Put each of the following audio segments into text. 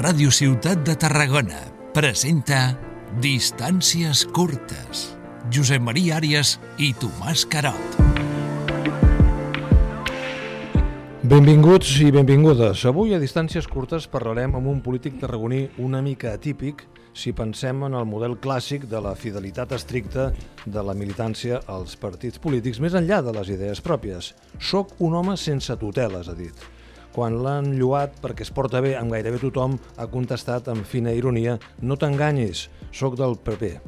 Ràdio Ciutat de Tarragona presenta Distàncies curtes. Josep Maria Àrias i Tomàs Carot. Benvinguts i benvingudes. Avui a Distàncies curtes parlarem amb un polític tarragoní una mica atípic si pensem en el model clàssic de la fidelitat estricta de la militància als partits polítics més enllà de les idees pròpies. Soc un home sense tuteles, ha dit. Quan l'han lluat perquè es porta bé amb gairebé tothom, ha contestat amb fina ironia «No t'enganyis, sóc del PP».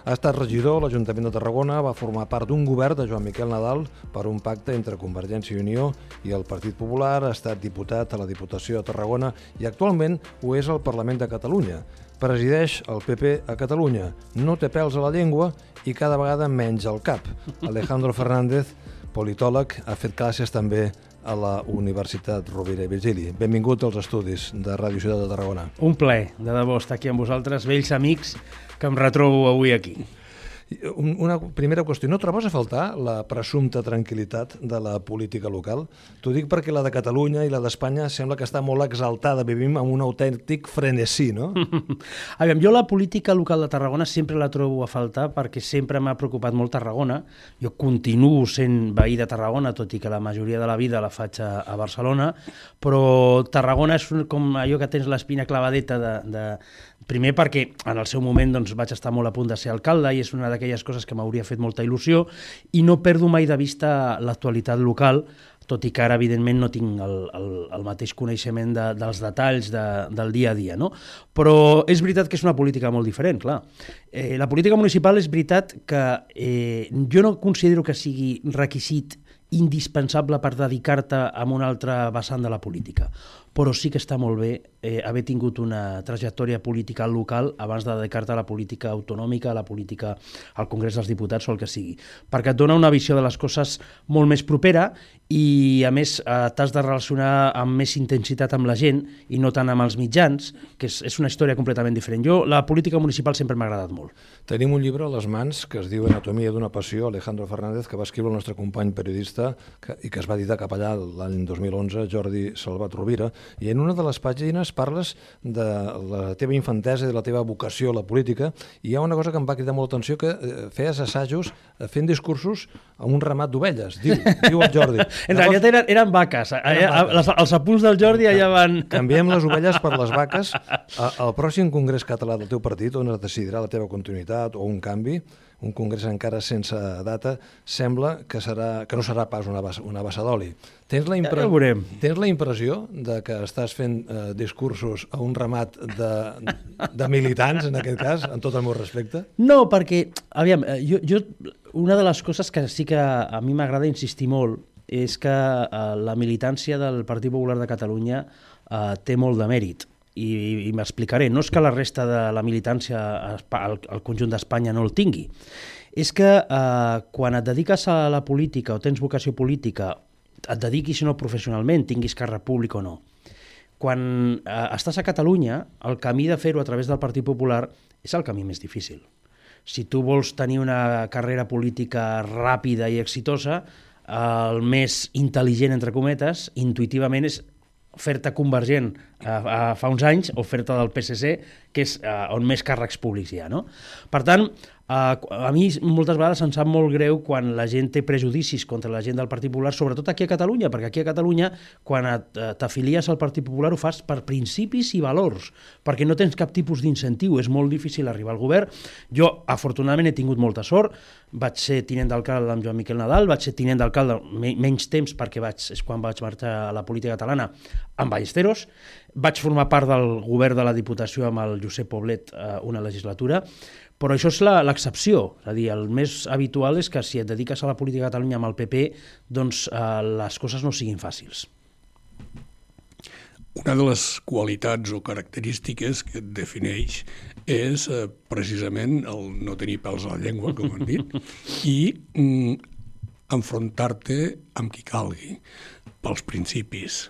Ha estat regidor a l'Ajuntament de Tarragona, va formar part d'un govern de Joan Miquel Nadal per un pacte entre Convergència i Unió i el Partit Popular, ha estat diputat a la Diputació de Tarragona i actualment ho és al Parlament de Catalunya. Presideix el PP a Catalunya, no té pèls a la llengua i cada vegada menys al cap. Alejandro Fernández, politòleg, ha fet classes també a la Universitat Rovira i Virgili. Benvingut als estudis de Ràdio Ciutat de Tarragona. Un ple, de debò, estar aquí amb vosaltres, vells amics, que em retrobo avui aquí. Una primera qüestió, no trobes a faltar la presumpta tranquil·litat de la política local? T'ho dic perquè la de Catalunya i la d'Espanya sembla que està molt exaltada, vivim amb un autèntic frenesí, no? Aviam, jo la política local de Tarragona sempre la trobo a faltar perquè sempre m'ha preocupat molt Tarragona. Jo continuo sent veí de Tarragona, tot i que la majoria de la vida la faig a, a Barcelona, però Tarragona és com allò que tens l'espina clavadeta de, de, Primer perquè en el seu moment doncs, vaig estar molt a punt de ser alcalde i és una d'aquelles coses que m'hauria fet molta il·lusió i no perdo mai de vista l'actualitat local, tot i que ara, evidentment, no tinc el, el, el mateix coneixement de, dels detalls de, del dia a dia. No? Però és veritat que és una política molt diferent, clar. Eh, la política municipal és veritat que eh, jo no considero que sigui requisit indispensable per dedicar-te a un altre vessant de la política però sí que està molt bé eh, haver tingut una trajectòria política local abans de dedicar-te a la política autonòmica, a la política al Congrés dels Diputats o el que sigui, perquè et dona una visió de les coses molt més propera i, a més, eh, t'has de relacionar amb més intensitat amb la gent i no tant amb els mitjans, que és, és una història completament diferent. Jo, la política municipal sempre m'ha agradat molt. Tenim un llibre a les mans que es diu Anatomia d'una passió, Alejandro Fernández, que va escriure el nostre company periodista que, i que es va editar cap allà l'any 2011, Jordi Salvat Rovira, i en una de les pàgines parles de la teva infantesa i de la teva vocació a la política, i hi ha una cosa que em va cridar molt l'atenció, que eh, feies assajos eh, fent discursos a un ramat d'ovelles, diu, diu el Jordi. en Llavors, realitat eren, eren vaques. Eren vaques. Les, els apunts del Jordi allà van... Canviem les ovelles per les vaques. Al pròxim Congrés Català del teu partit, on es decidirà la teva continuïtat o un canvi, un congrés encara sense data, sembla que, serà, que no serà pas una, bassa, una bassa d'oli. Tens, la impre... ja tens la impressió de que estàs fent eh, discursos a un ramat de, de militants, en aquest cas, en tot el meu respecte? No, perquè, aviam, eh, jo, jo una de les coses que sí que a mi m'agrada insistir molt és que eh, la militància del Partit Popular de Catalunya eh, té molt de mèrit i, i m'explicaré. No és que la resta de la militància al, al conjunt d'Espanya no el tingui, és que eh, quan et dediques a la política o tens vocació política, et dediquis no professionalment, tinguis càrrec públic o no, quan eh, estàs a Catalunya, el camí de fer-ho a través del Partit Popular és el camí més difícil. Si tu vols tenir una carrera política ràpida i exitosa, el més intel·ligent, entre cometes, intuïtivament és fer-te convergent a, fa uns anys o fer-te del PSC, que és a, on més càrrecs públics hi ha. No? Per tant, Uh, a mi moltes vegades em sap molt greu quan la gent té prejudicis contra la gent del Partit Popular, sobretot aquí a Catalunya, perquè aquí a Catalunya, quan t'afilies al Partit Popular, ho fas per principis i valors, perquè no tens cap tipus d'incentiu, és molt difícil arribar al govern. Jo, afortunadament, he tingut molta sort, vaig ser tinent d'alcalde amb Joan Miquel Nadal, vaig ser tinent d'alcalde menys temps perquè vaig, és quan vaig marxar a la política catalana amb Ballesteros, vaig formar part del govern de la Diputació amb el Josep Poblet eh, una legislatura, però això és l'excepció, és a dir, el més habitual és que si et dediques a la política de Catalunya amb el PP, doncs eh, les coses no siguin fàcils. Una de les qualitats o característiques que et defineix és eh, precisament el no tenir pèls a la llengua, com han dit, i mm, enfrontar-te amb qui calgui, pels principis.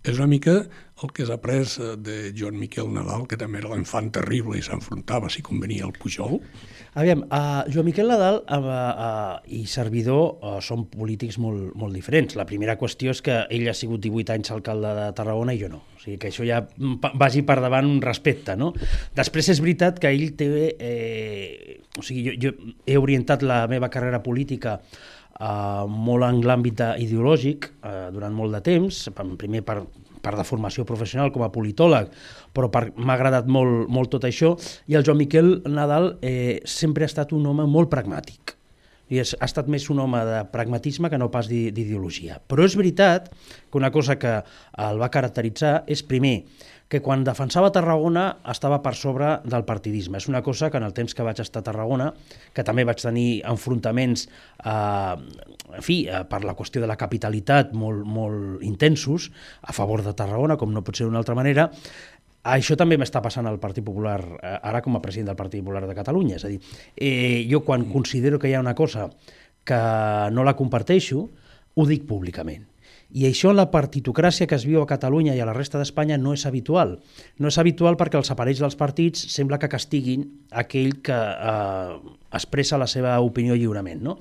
És una mica el que s'ha après eh, de Joan Miquel Nadal, que també era l'enfant terrible i s'enfrontava si convenia al Pujol. Aviam, uh, Joan Miquel Nadal uh, uh, i Servidor uh, són polítics molt, molt diferents. La primera qüestió és que ell ha sigut 18 anys alcalde de Tarragona i jo no. O sigui que això ja vagi per davant un respecte, no? Després és veritat que ell té... Eh, o sigui, jo, jo he orientat la meva carrera política eh, molt en l'àmbit ideològic eh, durant molt de temps, primer per, per de formació professional com a politòleg, però m'ha agradat molt, molt tot això, i el Joan Miquel Nadal eh, sempre ha estat un home molt pragmàtic i és, ha estat més un home de pragmatisme que no pas d'ideologia. Però és veritat que una cosa que el va caracteritzar és, primer, que quan defensava Tarragona estava per sobre del partidisme. És una cosa que en el temps que vaig estar a Tarragona, que també vaig tenir enfrontaments eh, en fi, eh, per la qüestió de la capitalitat molt, molt intensos a favor de Tarragona, com no pot ser d'una altra manera, això també m'està passant al Partit Popular, eh, ara com a president del Partit Popular de Catalunya. És a dir, eh, jo quan considero que hi ha una cosa que no la comparteixo, ho dic públicament. I això la partitocràcia que es viu a Catalunya i a la resta d'Espanya no és habitual. No és habitual perquè els aparells dels partits sembla que castiguin aquell que eh, expressa la seva opinió lliurement. No?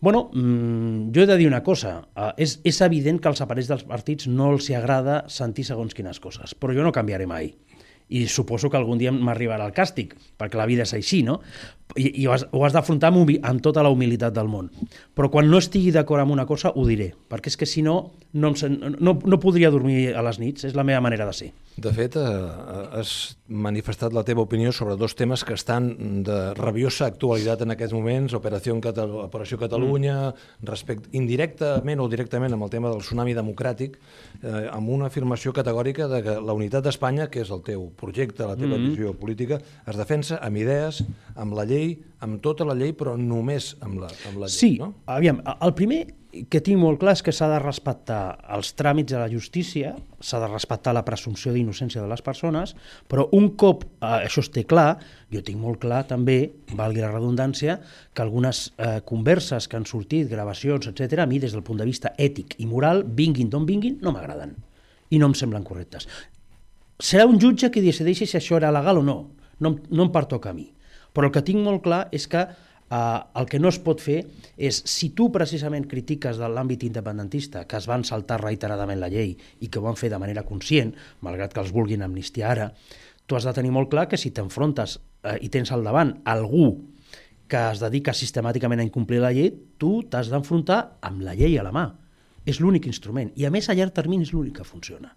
Bueno, mmm, jo he de dir una cosa. Uh, és, és evident que als aparells dels partits no els agrada sentir segons quines coses, però jo no canviaré mai i suposo que algun dia m'arribarà el càstig, perquè la vida és així, no? I, i ho has, ho has d'afrontar amb, amb tota la humilitat del món. Però quan no estigui d'acord amb una cosa, ho diré, perquè és que si no, no, em, no, no podria dormir a les nits, és la meva manera de ser. De fet, eh, has manifestat la teva opinió sobre dos temes que estan de rabiosa actualitat en aquests moments, Operació, Catal Operació Catalunya, mm. respecte indirectament o directament amb el tema del tsunami democràtic, eh, amb una afirmació categòrica de que la unitat d'Espanya, que és el teu projecte, la teva mm. visió política, es defensa amb idees, amb la llei, amb tota la llei, però només amb la, amb la llei. Sí, no? aviam, el primer que tinc molt clar és que s'ha de respectar els tràmits de la justícia, s'ha de respectar la presumpció d'innocència de les persones, però un cop eh, això es té clar, jo tinc molt clar també, valgui la redundància, que algunes eh, converses que han sortit, gravacions, etc, a mi des del punt de vista ètic i moral, vinguin d'on vinguin, no m'agraden i no em semblen correctes. Serà un jutge qui decideixi si això era legal o no, no, no em pertoca a mi. Però el que tinc molt clar és que Uh, el que no es pot fer és, si tu precisament critiques de l'àmbit independentista, que es van saltar reiteradament la llei i que ho van fer de manera conscient, malgrat que els vulguin amnistiar ara, tu has de tenir molt clar que si t'enfrontes uh, i tens al davant algú que es dedica sistemàticament a incomplir la llei, tu t'has d'enfrontar amb la llei a la mà. És l'únic instrument. I a més, a llarg termini és l'únic que funciona.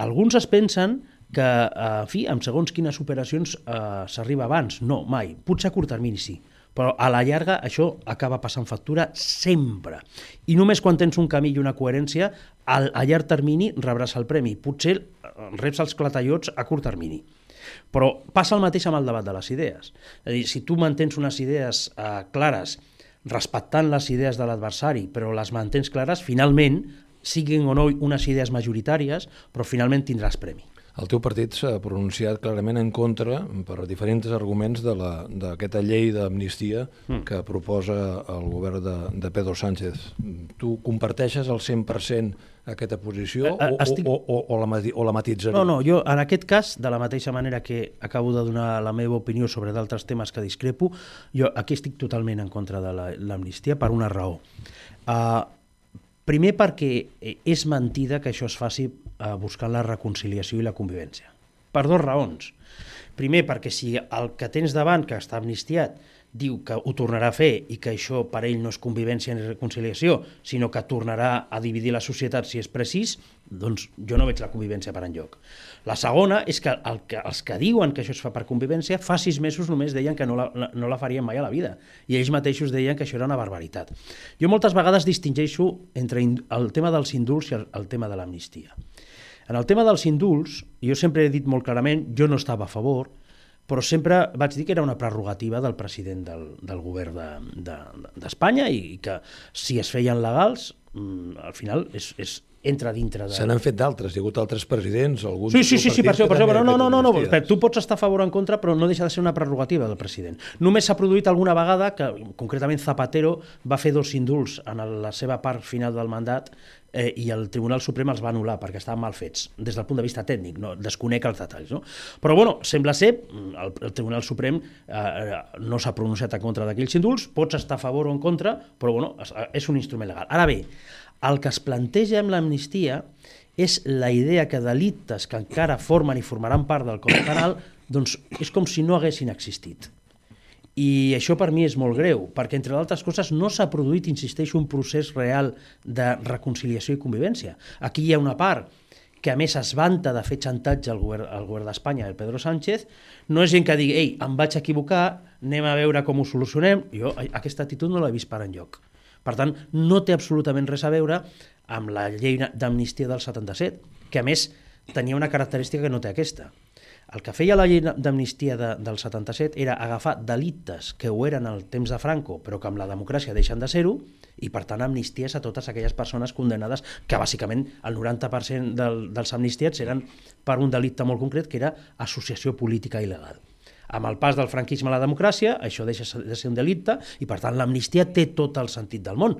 Alguns es pensen que, eh, en fi, amb segons quines operacions eh, s'arriba abans. No, mai. Potser a curt termini sí però a la llarga això acaba passant factura sempre. I només quan tens un camí i una coherència, al, a llarg termini rebràs el premi. Potser eh, reps els clatallots a curt termini. Però passa el mateix amb el debat de les idees. És a dir, si tu mantens unes idees eh, clares, respectant les idees de l'adversari, però les mantens clares, finalment, siguin o no unes idees majoritàries, però finalment tindràs premi. El teu partit s'ha pronunciat clarament en contra, per diferents arguments, d'aquesta llei d'amnistia mm. que proposa el govern de, de Pedro Sánchez. Tu comparteixes al 100% aquesta posició eh, eh, o, Estic... o, o, o, la, o la matitzaria? No, no, jo en aquest cas, de la mateixa manera que acabo de donar la meva opinió sobre d'altres temes que discrepo, jo aquí estic totalment en contra de l'amnistia per una raó. Uh, primer perquè és mentida que això es faci eh, buscant la reconciliació i la convivència. Per dues raons. Primer, perquè si el que tens davant, que està amnistiat, diu que ho tornarà a fer i que això per ell no és convivència ni reconciliació, sinó que tornarà a dividir la societat si és precís, doncs jo no veig la convivència per enlloc. La segona és que, el que els que diuen que això es fa per convivència fa sis mesos només deien que no la, no la farien mai a la vida i ells mateixos deien que això era una barbaritat. Jo moltes vegades distingeixo entre el tema dels indults i el, el tema de l'amnistia. En el tema dels indults, jo sempre he dit molt clarament, jo no estava a favor, però sempre vaig dir que era una prerrogativa del president del, del govern d'Espanya de, de, i que si es feien legals mm, al final és, és entra dintre de... Se n'han fet d'altres, hi ha hagut altres presidents, alguns... Sí, sí, sí, sí per això, per això, però no, no, no, no, no, tu pots estar a favor o en contra, però no deixa de ser una prerrogativa del president. Només s'ha produït alguna vegada que, concretament, Zapatero va fer dos indults en la seva part final del mandat eh, i el Tribunal Suprem els va anul·lar perquè estaven mal fets, des del punt de vista tècnic, no? desconec els detalls. No? Però, bueno, sembla ser, el, el Tribunal Suprem eh, no s'ha pronunciat en contra d'aquells indults, pots estar a favor o en contra, però, bueno, és un instrument legal. Ara bé, el que es planteja amb l'amnistia és la idea que delictes que encara formen i formaran part del Codi Penal doncs és com si no haguessin existit. I això per mi és molt greu, perquè entre d'altres coses no s'ha produït, insisteixo, un procés real de reconciliació i convivència. Aquí hi ha una part que a més es vanta de fer xantatge al govern, al govern d'Espanya, el Pedro Sánchez, no és gent que digui, ei, em vaig equivocar, anem a veure com ho solucionem. Jo aquesta actitud no l'he vist per enlloc. Per tant, no té absolutament res a veure amb la llei d'amnistia del 77, que a més tenia una característica que no té aquesta. El que feia la llei d'amnistia de, del 77 era agafar delictes que ho eren al temps de Franco, però que amb la democràcia deixen de ser-ho, i per tant amnisties a totes aquelles persones condenades, que bàsicament el 90% del, dels amnistiats eren per un delicte molt concret, que era associació política il·legal. Amb el pas del franquisme a la democràcia, això deixa de ser un delicte i, per tant, l'amnistia té tot el sentit del món.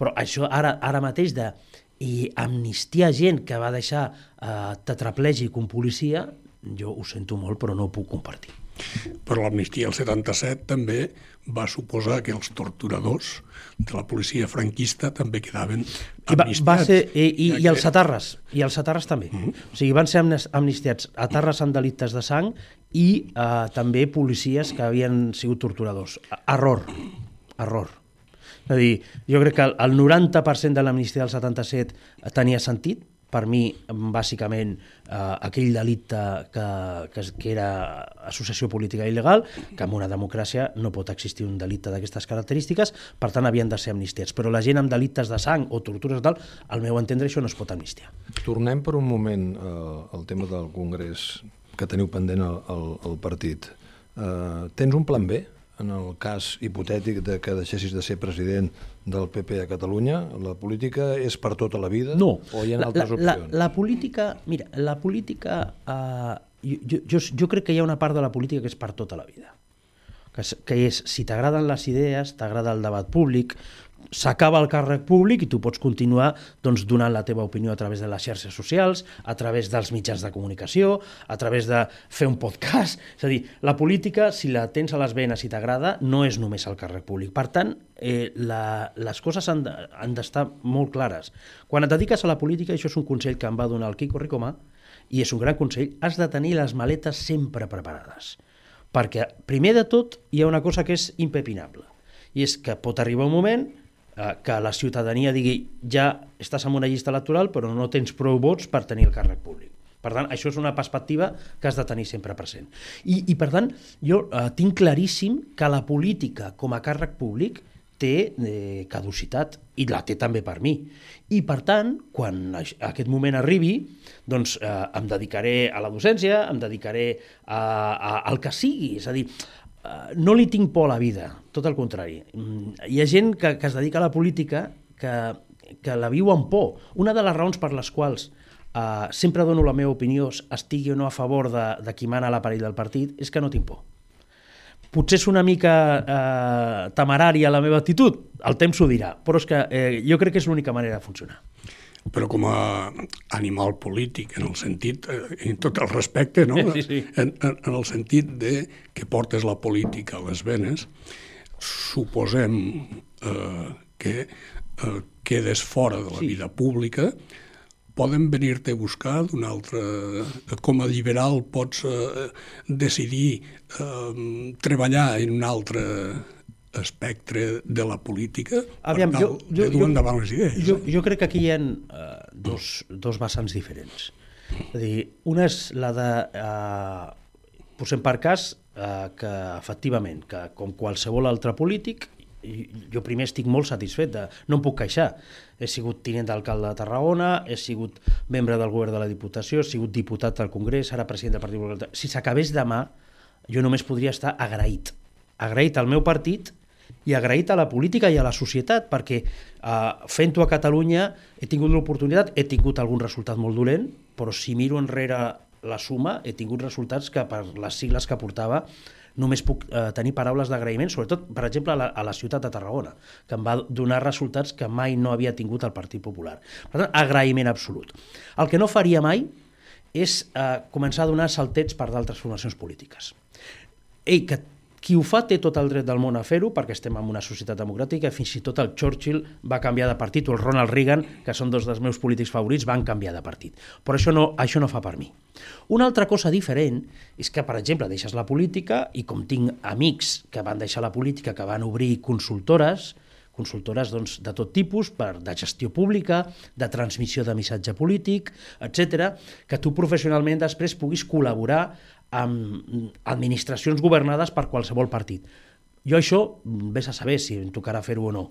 Però això ara, ara mateix de i amnistiar gent que va deixar eh, tetraplègic un policia, jo ho sento molt, però no ho puc compartir. Però l'amnistia del 77 també va suposar que els torturadors de la policia franquista també quedaven amnistiats. Va, va ser, i, i, i els satarres, i els satarres també. Mhm. -huh. O sigui, van ser amnistiats atarres amb delictes de sang i eh, també policies que havien sigut torturadors. Error, error. És a dir, jo crec que el 90% de l'amnistia del 77 tenia sentit, per mi, bàsicament, eh, aquell delicte que, que, que era associació política il·legal, que en una democràcia no pot existir un delicte d'aquestes característiques, per tant, havien de ser amnistiats. Però la gent amb delictes de sang o tortures tal, al meu entendre, això no es pot amnistiar. Tornem per un moment eh, al tema del Congrés que teniu pendent el, el, el partit. Uh, tens un plan B en el cas hipotètic de que deixessis de ser president del PP a Catalunya? La política és per tota la vida? No. O hi ha altres la, opcions? La, la política... Mira, la política... Uh, jo, jo, jo crec que hi ha una part de la política que és per tota la vida que, que és, si t'agraden les idees, t'agrada el debat públic, s'acaba el càrrec públic i tu pots continuar doncs, donant la teva opinió a través de les xarxes socials, a través dels mitjans de comunicació, a través de fer un podcast. És a dir, la política, si la tens a les venes i t'agrada, no és només el càrrec públic. Per tant, eh, la, les coses han d'estar de, molt clares. Quan et dediques a la política, això és un consell que em va donar el Quico Ricomà, i és un gran consell, has de tenir les maletes sempre preparades. Perquè, primer de tot, hi ha una cosa que és impepinable, i és que pot arribar un moment Eh, que la ciutadania digui ja estàs en una llista electoral però no tens prou vots per tenir el càrrec públic. Per tant, això és una perspectiva que has de tenir sempre present. I, i per tant, jo eh, tinc claríssim que la política com a càrrec públic té eh, caducitat i la té també per mi. I per tant, quan aquest moment arribi, doncs eh, em dedicaré a la docència, em dedicaré a, a, al que sigui, és a dir, no li tinc por a la vida, tot el contrari. Mm, hi ha gent que, que es dedica a la política que, que la viu amb por. Una de les raons per les quals uh, sempre dono la meva opinió, estigui o no a favor de, de qui mana l'aparell del partit, és que no tinc por. Potser és una mica eh, temerària la meva actitud, el temps ho dirà, però és que eh, jo crec que és l'única manera de funcionar però com a animal polític, en el sentit, eh, en tot el respecte, no? Sí, sí. En, en, en el sentit de que portes la política a les venes, suposem eh, que eh, quedes fora de la sí. vida pública, poden venir-te a buscar d'una altra... Com a liberal pots eh, decidir eh, treballar en una altra espectre de la política Aviam, per tal jo, jo, de dur endavant les idees. Jo, jo crec que aquí hi ha uh, dos, dos vessants diferents. És a dir, una és la de... Uh, posem per cas uh, que, efectivament, que com qualsevol altre polític, jo primer estic molt satisfet, de, no em puc queixar. He sigut tinent d'alcalde de Tarragona, he sigut membre del govern de la Diputació, he sigut diputat al Congrés, ara president del Partit Popular. Si s'acabés demà, jo només podria estar agraït. Agraït al meu partit i agraït a la política i a la societat, perquè eh, fent-ho a Catalunya he tingut l'oportunitat, he tingut algun resultat molt dolent, però si miro enrere la suma, he tingut resultats que per les sigles que portava només puc eh, tenir paraules d'agraïment, sobretot, per exemple, a la, a la ciutat de Tarragona, que em va donar resultats que mai no havia tingut el Partit Popular. Per tant, agraïment absolut. El que no faria mai és eh, començar a donar saltets per d'altres formacions polítiques. Ei, que qui ho fa té tot el dret del món a fer-ho perquè estem en una societat democràtica, fins i tot el Churchill va canviar de partit o el Ronald Reagan, que són dos dels meus polítics favorits, van canviar de partit. Però això no, això no fa per mi. Una altra cosa diferent és que, per exemple, deixes la política i com tinc amics que van deixar la política, que van obrir consultores, consultores doncs, de tot tipus, per, de gestió pública, de transmissió de missatge polític, etc, que tu professionalment després puguis col·laborar amb administracions governades per qualsevol partit. Jo això, vés a saber si em tocarà fer-ho o no,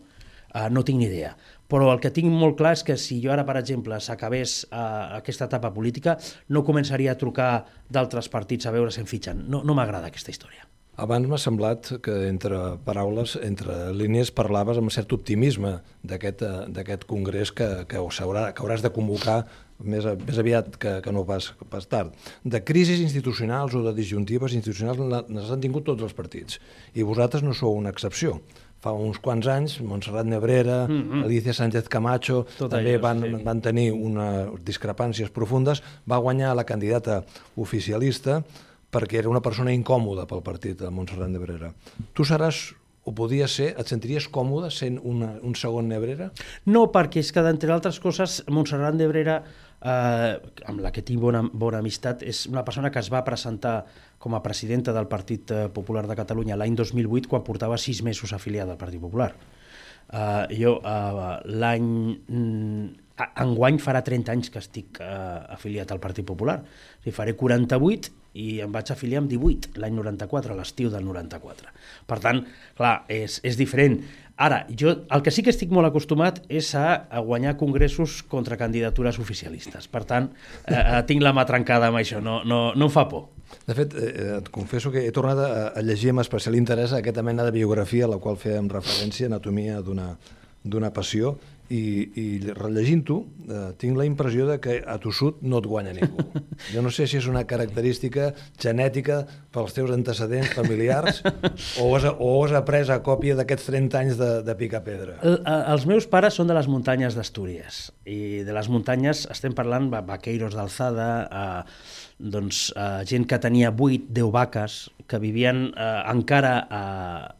uh, no tinc ni idea. Però el que tinc molt clar és que si jo ara, per exemple, s'acabés uh, aquesta etapa política, no començaria a trucar d'altres partits a veure si em fitxen. No, no m'agrada aquesta història. Abans m'ha semblat que entre paraules, entre línies, parlaves amb cert optimisme d'aquest eh, congrés que, que, haurà, que hauràs de convocar més, més aviat que, que no pas, pas tard. De crisis institucionals o de disjuntives institucionals les han tingut tots els partits i vosaltres no sou una excepció. Fa uns quants anys, Montserrat Nebrera, mm -hmm. Alicia Sánchez Camacho, Tot també allò, van, sí. van tenir unes discrepàncies profundes. Va guanyar la candidata oficialista perquè era una persona incòmoda pel partit de Montserrat Nebrera. Tu seràs o podia ser, et sentiries còmode sent una, un segon Nebrera? No, perquè és que, d'entre altres coses, Montserrat Nebrera eh, amb la que tinc bona, bona amistat, és una persona que es va presentar com a presidenta del Partit eh, Popular de Catalunya l'any 2008 quan portava sis mesos afiliada al Partit Popular. Uh, jo uh, l'any... Mm, enguany farà 30 anys que estic uh, afiliat al Partit Popular. O sigui, faré 48 i em vaig afiliar amb 18, l'any 94, l'estiu del 94. Per tant, clar, és, és diferent. Ara, jo el que sí que estic molt acostumat és a, a guanyar congressos contra candidatures oficialistes. Per tant, eh, eh, tinc la mà trencada amb això, no, no, no em fa por. De fet, eh, eh, et confesso que he tornat a, a llegir amb especial interès aquesta mena de biografia a la qual fèiem referència, Anatomia d'una passió, i, i rellegint-ho eh, tinc la impressió de que a tossut no et guanya ningú. Jo no sé si és una característica genètica pels teus antecedents familiars o has, o has après a còpia d'aquests 30 anys de, de picar pedra. El, els meus pares són de les muntanyes d'Astúries i de les muntanyes estem parlant vaqueiros d'alçada, eh, doncs, eh, gent que tenia 8, 10 vaques, que vivien eh, encara a,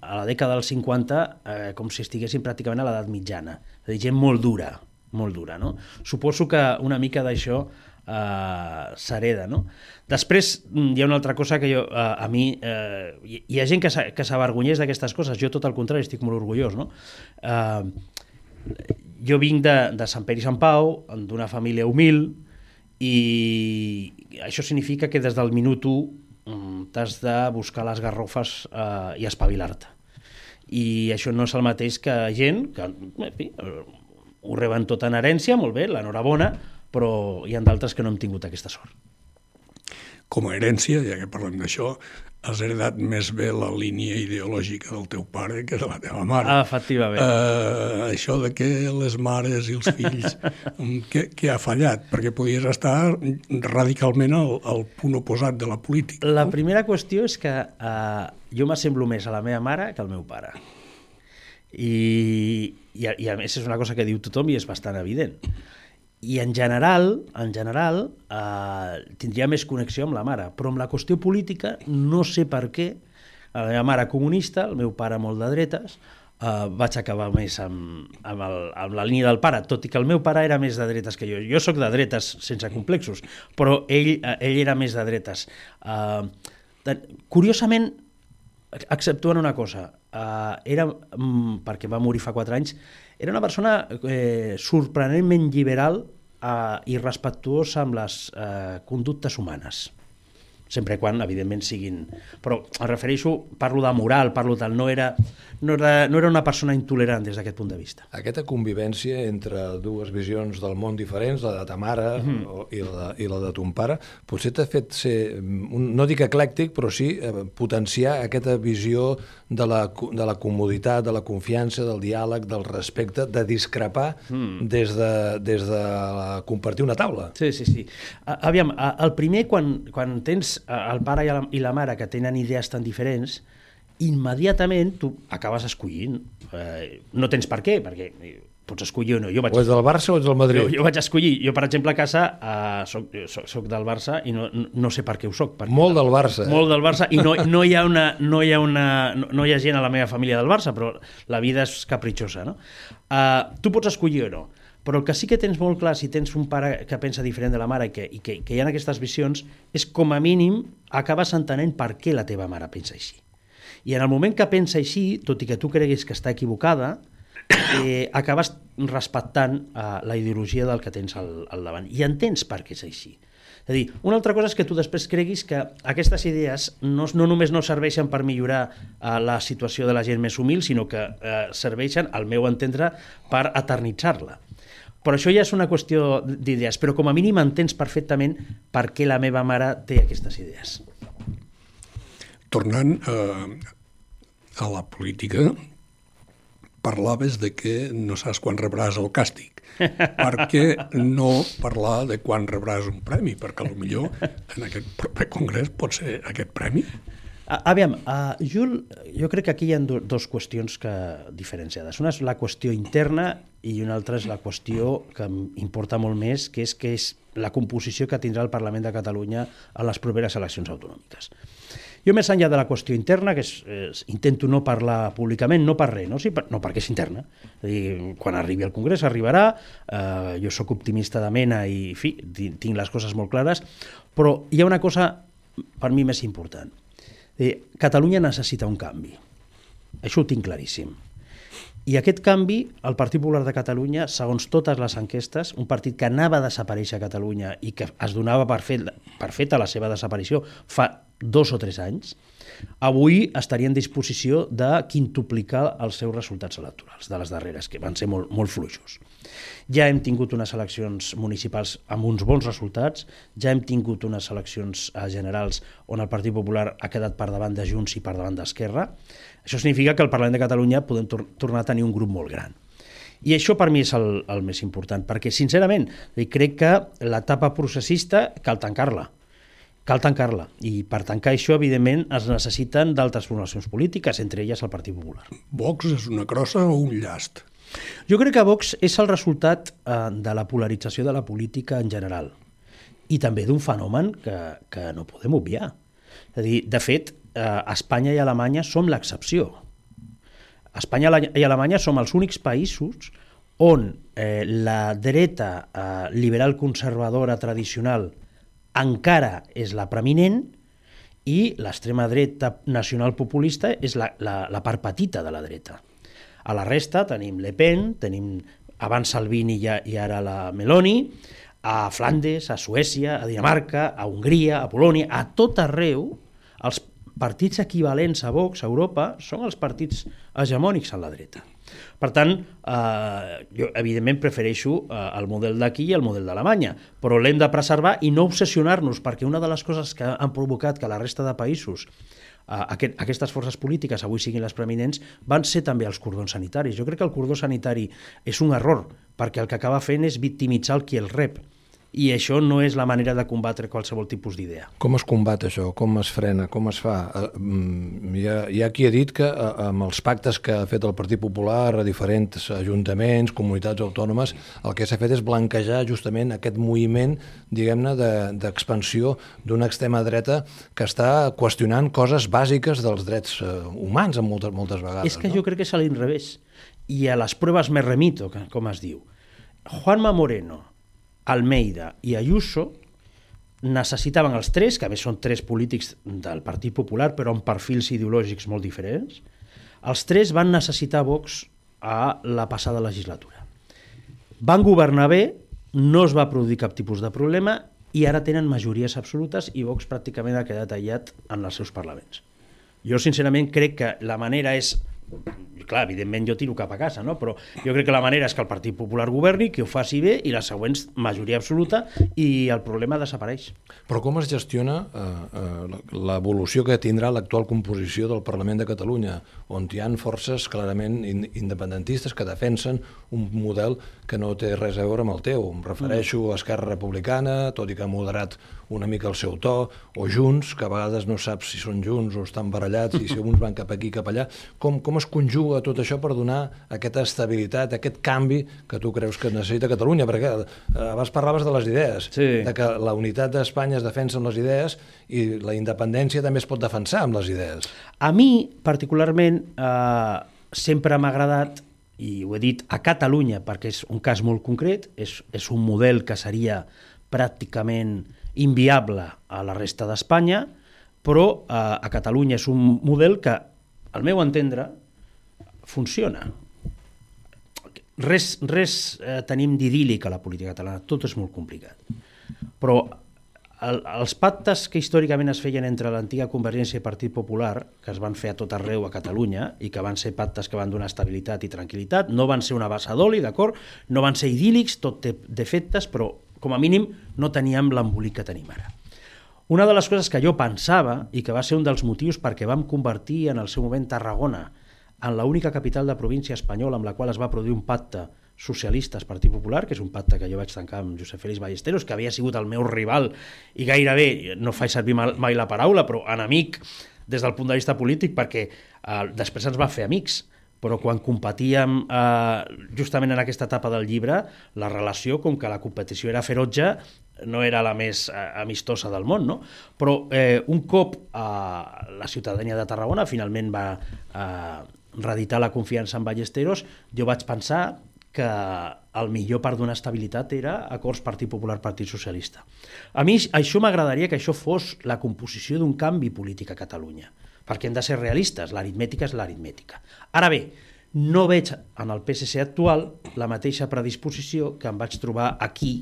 a la dècada dels 50 eh, com si estiguessin pràcticament a l'edat mitjana és a dir, gent molt dura, molt dura, no? Suposo que una mica d'això eh, s'hereda, no? Després mm, hi ha una altra cosa que jo, eh, a mi, eh, hi, hi ha gent que s'avergonyeix d'aquestes coses, jo tot el contrari estic molt orgullós, no? Eh, jo vinc de, de Sant Pere i Sant Pau, d'una família humil, i això significa que des del minut 1 mm, t'has de buscar les garrofes eh, i espavilar-te i això no és el mateix que gent que en fi, ho reben tot en herència, molt bé, l'enhorabona, però hi ha d'altres que no hem tingut aquesta sort. Com a herència, ja que parlem d'això, has heredat més bé la línia ideològica del teu pare que de la teva mare. Ah, efectivament. Uh, això de que les mares i els fills, què, què ha fallat? Perquè podies estar radicalment al, al punt oposat de la política. La no? primera qüestió és que uh, jo m'assemblo més a la meva mare que al meu pare. I, i, I a més és una cosa que diu tothom i és bastant evident i en general, en general eh, tindria més connexió amb la mare, però amb la qüestió política no sé per què, la meva mare comunista, el meu pare molt de dretes, eh, vaig acabar més amb, amb, el, amb la línia del pare, tot i que el meu pare era més de dretes que jo. Jo sóc de dretes sense complexos, però ell, eh, ell era més de dretes. Eh, curiosament, exceptuant una cosa, eh, era, mm, perquè va morir fa 4 anys, era una persona eh, sorprenentment liberal eh, i respectuosa amb les eh, conductes humanes. Sempre quan, evidentment, siguin... Però em refereixo, parlo de moral, parlo tal, no era, no era, no era una persona intolerant des d'aquest punt de vista. Aquesta convivència entre dues visions del món diferents, la de ta mare mm -hmm. i, la de, i la de ton pare, potser t'ha fet ser, un, no dic eclèctic, però sí eh, potenciar aquesta visió de la, de la comoditat, de la confiança, del diàleg, del respecte, de discrepar mm. des, de, des de la, compartir una taula. Sí, sí, sí. Aviam, el primer, quan, quan tens el pare i la, i la mare que tenen idees tan diferents, immediatament tu acabes escollint. Eh, no tens per què, perquè pots escollir o no. Jo vaig... O ets del Barça o ets del Madrid? Jo, jo vaig escollir. Jo, per exemple, a casa uh, soc, soc, soc del Barça i no, no sé per què ho soc. Perquè, molt del Barça. Eh? Molt del Barça i no, no, hi ha una, no, hi ha una, no, no hi ha gent a la meva família del Barça, però la vida és capritxosa. No? Uh, tu pots escollir o no. Però el que sí que tens molt clar, si tens un pare que pensa diferent de la mare i que, i que, que hi ha aquestes visions, és com a mínim acabes entenent per què la teva mare pensa així. I en el moment que pensa així, tot i que tu creguis que està equivocada, eh, acabes respectant eh, la ideologia del que tens al, al davant. I entens per què és així. És a dir, una altra cosa és que tu després creguis que aquestes idees no, no només no serveixen per millorar eh, la situació de la gent més humil, sinó que eh, serveixen, al meu entendre, per eternitzar-la. Però això ja és una qüestió d'idees, però com a mínim entens perfectament per què la meva mare té aquestes idees. Tornant eh, a la política, parlaves de que no saps quan rebràs el càstig. per què no parlar de quan rebràs un premi? Perquè millor en aquest proper congrés pot ser aquest premi. Aviam, uh, Jul, jo crec que aquí hi ha do, dos qüestions que diferenciades. Una és la qüestió interna i una altra és la qüestió que importa molt més, que és que és la composició que tindrà el Parlament de Catalunya a les properes eleccions autonòmiques. Jo, més enllà de la qüestió interna, que és, és, intento no parlar públicament, no per res, no, sí, per, no perquè és interna. És dir, quan arribi al Congrés arribarà, eh, jo sóc optimista de mena i, fi, tinc les coses molt clares, però hi ha una cosa per mi més important Eh, Catalunya necessita un canvi. Això ho tinc claríssim. I aquest canvi, el Partit Popular de Catalunya, segons totes les enquestes, un partit que anava a desaparèixer a Catalunya i que es donava per, fet, per feta la seva desaparició fa dos o tres anys, avui estaria en disposició de quintuplicar els seus resultats electorals de les darreres, que van ser molt, molt fluixos. Ja hem tingut unes eleccions municipals amb uns bons resultats, ja hem tingut unes eleccions eh, generals on el Partit Popular ha quedat per davant de Junts i per davant d'Esquerra. Això significa que al Parlament de Catalunya podem tor tornar a tenir un grup molt gran. I això per mi és el, el més important, perquè, sincerament, crec que l'etapa processista cal tancar-la. Cal tancar-la. I per tancar això, evidentment, es necessiten d'altres formacions polítiques, entre elles el Partit Popular. Vox és una crossa o un llast? Jo crec que Vox és el resultat eh, de la polarització de la política en general i també d'un fenomen que, que no podem obviar. És a dir, de fet, eh, Espanya i Alemanya som l'excepció. Espanya i Alemanya som els únics països on eh, la dreta eh, liberal conservadora tradicional encara és la preeminent i l'extrema dreta nacional populista és la, la, la part petita de la dreta. A la resta tenim Le Pen, tenim abans Salvini i, i ara la Meloni, a Flandes, a Suècia, a Dinamarca, a Hongria, a Polònia, a tot arreu, els partits equivalents a Vox a Europa són els partits hegemònics a la dreta. Per tant, eh, jo evidentment prefereixo eh, el model d'aquí i el model d'Alemanya, però l'hem de preservar i no obsessionar-nos, perquè una de les coses que han provocat que la resta de països aquest, aquestes forces polítiques avui siguin les preeminents, van ser també els cordons sanitaris. Jo crec que el cordó sanitari és un error, perquè el que acaba fent és victimitzar el qui el rep i això no és la manera de combatre qualsevol tipus d'idea. Com es combat això? Com es frena? Com es fa? Eh, mm, hi ha, hi ha qui ha dit que eh, amb els pactes que ha fet el Partit Popular a diferents ajuntaments, comunitats autònomes, el que s'ha fet és blanquejar justament aquest moviment, diguem-ne, d'expansió de, d'una extrema dreta que està qüestionant coses bàsiques dels drets eh, humans en moltes, moltes vegades. És que no? jo crec que és a l'inrevés. I a les proves me remito, com es diu. Juanma Moreno, Almeida i Ayuso necessitaven els tres, que a més són tres polítics del Partit Popular, però amb perfils ideològics molt diferents, els tres van necessitar Vox a la passada legislatura. Van governar bé, no es va produir cap tipus de problema i ara tenen majories absolutes i Vox pràcticament ha quedat aïllat en els seus parlaments. Jo, sincerament, crec que la manera és clar, evidentment jo tiro cap a casa, no? però jo crec que la manera és que el Partit Popular governi, que ho faci bé i la següents majoria absoluta i el problema desapareix. Però com es gestiona eh, eh, l'evolució que tindrà l'actual composició del Parlament de Catalunya, on hi han forces clarament independentistes que defensen un model que no té res a veure amb el teu. Em refereixo a Esquerra Republicana, tot i que ha moderat una mica el seu to, o Junts, que a vegades no saps si són Junts o estan barallats i si uns van cap aquí, cap allà. Com, com es conjuga tot això per donar aquesta estabilitat, aquest canvi que tu creus que necessita Catalunya? Perquè eh, abans parlaves de les idees, sí. de que la unitat d'Espanya es defensa amb les idees i la independència també es pot defensar amb les idees. A mi, particularment, eh, sempre m'ha agradat i ho he dit a Catalunya perquè és un cas molt concret, és, és un model que seria pràcticament inviable a la resta d'Espanya, però eh, a Catalunya és un model que, al meu entendre, funciona. Res, res eh, tenim d'idíl·lic a la política catalana, tot és molt complicat. Però el, els pactes que històricament es feien entre l'antiga Convergència i Partit Popular, que es van fer a tot arreu a Catalunya, i que van ser pactes que van donar estabilitat i tranquil·litat, no van ser una bassa d'oli, d'acord? No van ser idíl·lics, tot té defectes, però com a mínim no teníem l'embolic que tenim ara. Una de les coses que jo pensava, i que va ser un dels motius perquè vam convertir en el seu moment Tarragona en l'única capital de província espanyola amb la qual es va produir un pacte socialistes Partit Popular, que és un pacte que jo vaig tancar amb Josep Félix Ballesteros, que havia sigut el meu rival i gairebé, no faig servir mai la paraula, però enemic des del punt de vista polític, perquè eh, després ens va fer amics però quan competíem eh, justament en aquesta etapa del llibre, la relació, com que la competició era ferotge, no era la més eh, amistosa del món, no? Però eh, un cop eh, la ciutadania de Tarragona finalment va eh, reeditar la confiança en Ballesteros, jo vaig pensar que el millor per donar estabilitat era acords Partit Popular-Partit Socialista. A mi això m'agradaria que això fos la composició d'un canvi polític a Catalunya, perquè hem de ser realistes, l'aritmètica és l'aritmètica. Ara bé, no veig en el PSC actual la mateixa predisposició que em vaig trobar aquí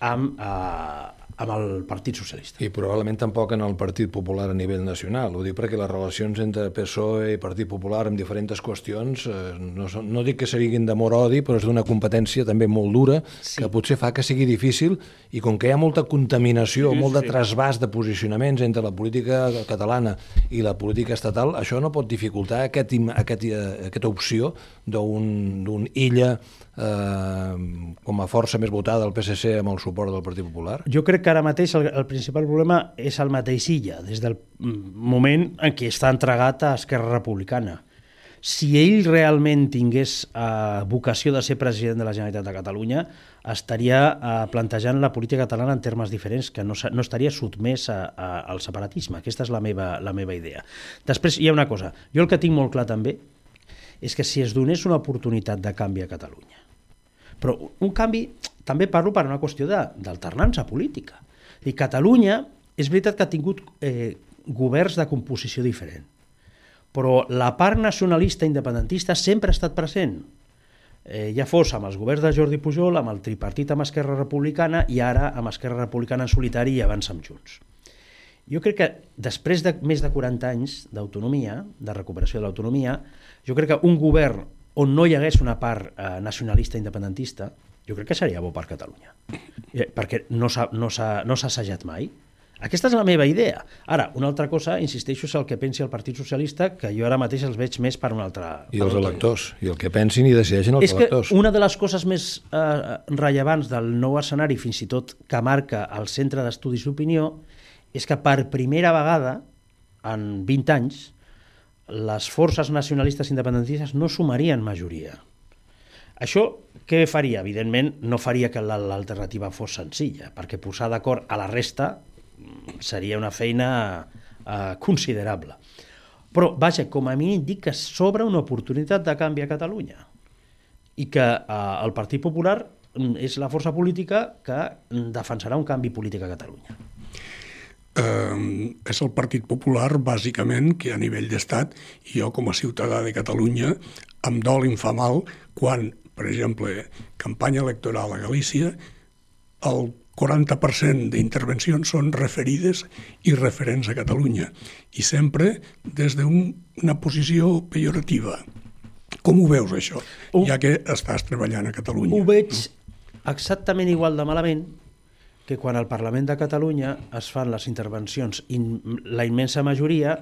amb, eh, amb el Partit Socialista. I probablement tampoc en el Partit Popular a nivell nacional. Ho dic perquè les relacions entre PSOE i Partit Popular en diferents qüestions eh, no, són, no dic que seriguin d'amor-odi, però és d'una competència també molt dura sí. que potser fa que sigui difícil i com que hi ha molta contaminació, sí, molt de sí. trasbàs de posicionaments entre la política catalana i la política estatal, això no pot dificultar aquest, aquest, eh, aquesta opció d'un illa eh, com a força més votada del PSC amb el suport del Partit Popular? Jo crec que ara mateix el, el principal problema és el mateix Illa, des del moment en què està entregat a Esquerra Republicana. Si ell realment tingués eh, vocació de ser president de la Generalitat de Catalunya, estaria eh, plantejant la política catalana en termes diferents, que no, no estaria sotmès a, a, al separatisme. Aquesta és la meva, la meva idea. Després hi ha una cosa. Jo el que tinc molt clar també és que si es donés una oportunitat de canvi a Catalunya, però un canvi, també parlo per una qüestió d'alternança política. I Catalunya és veritat que ha tingut eh, governs de composició diferent, però la part nacionalista independentista sempre ha estat present, eh, ja fos amb els governs de Jordi Pujol, amb el tripartit amb Esquerra Republicana i ara amb Esquerra Republicana en solitari i abans amb Junts. Jo crec que després de més de 40 anys d'autonomia, de recuperació de l'autonomia, jo crec que un govern on no hi hagués una part eh, nacionalista independentista, jo crec que seria bo per Catalunya. Eh, perquè no s'ha no no assajat mai. Aquesta és la meva idea. Ara, una altra cosa, insisteixo, és el que pensi el Partit Socialista, que jo ara mateix els veig més per una altra... I els electors, i el que pensin i decideixin els és electors. És que una de les coses més eh, rellevants del nou escenari, fins i tot que marca el Centre d'Estudis d'Opinió, és que per primera vegada, en 20 anys, les forces nacionalistes independentistes no sumarien majoria. Això què faria? Evidentment, no faria que l'alternativa fos senzilla, perquè posar d'acord a la resta mm, seria una feina eh, considerable. Però, vaja, com a mínim dic que s'obre una oportunitat de canvi a Catalunya i que eh, el Partit Popular mm, és la força política que defensarà un canvi polític a Catalunya eh, és el Partit Popular, bàsicament, que a nivell d'estat, i jo com a ciutadà de Catalunya, em dol em fa mal quan, per exemple, campanya electoral a Galícia, el 40% d'intervencions són referides i referents a Catalunya, i sempre des d'una posició pejorativa. Com ho veus, això, ho, ja que estàs treballant a Catalunya? Ho veig exactament igual de malament que quan al Parlament de Catalunya es fan les intervencions, in, la immensa majoria,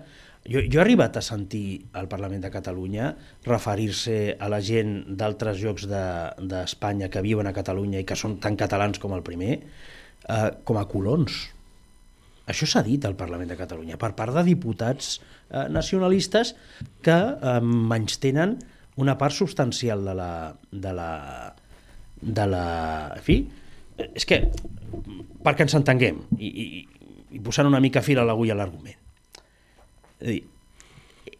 jo, jo he arribat a sentir al Parlament de Catalunya referir-se a la gent d'altres llocs d'Espanya de, que viuen a Catalunya i que són tan catalans com el primer, eh, com a colons. Això s'ha dit al Parlament de Catalunya per part de diputats eh, nacionalistes que eh, menys tenen una part substancial de la... De la, de la en fi, és que, perquè ens entenguem, i, i, i posant una mica fil a l'agulla a l'argument, és dir,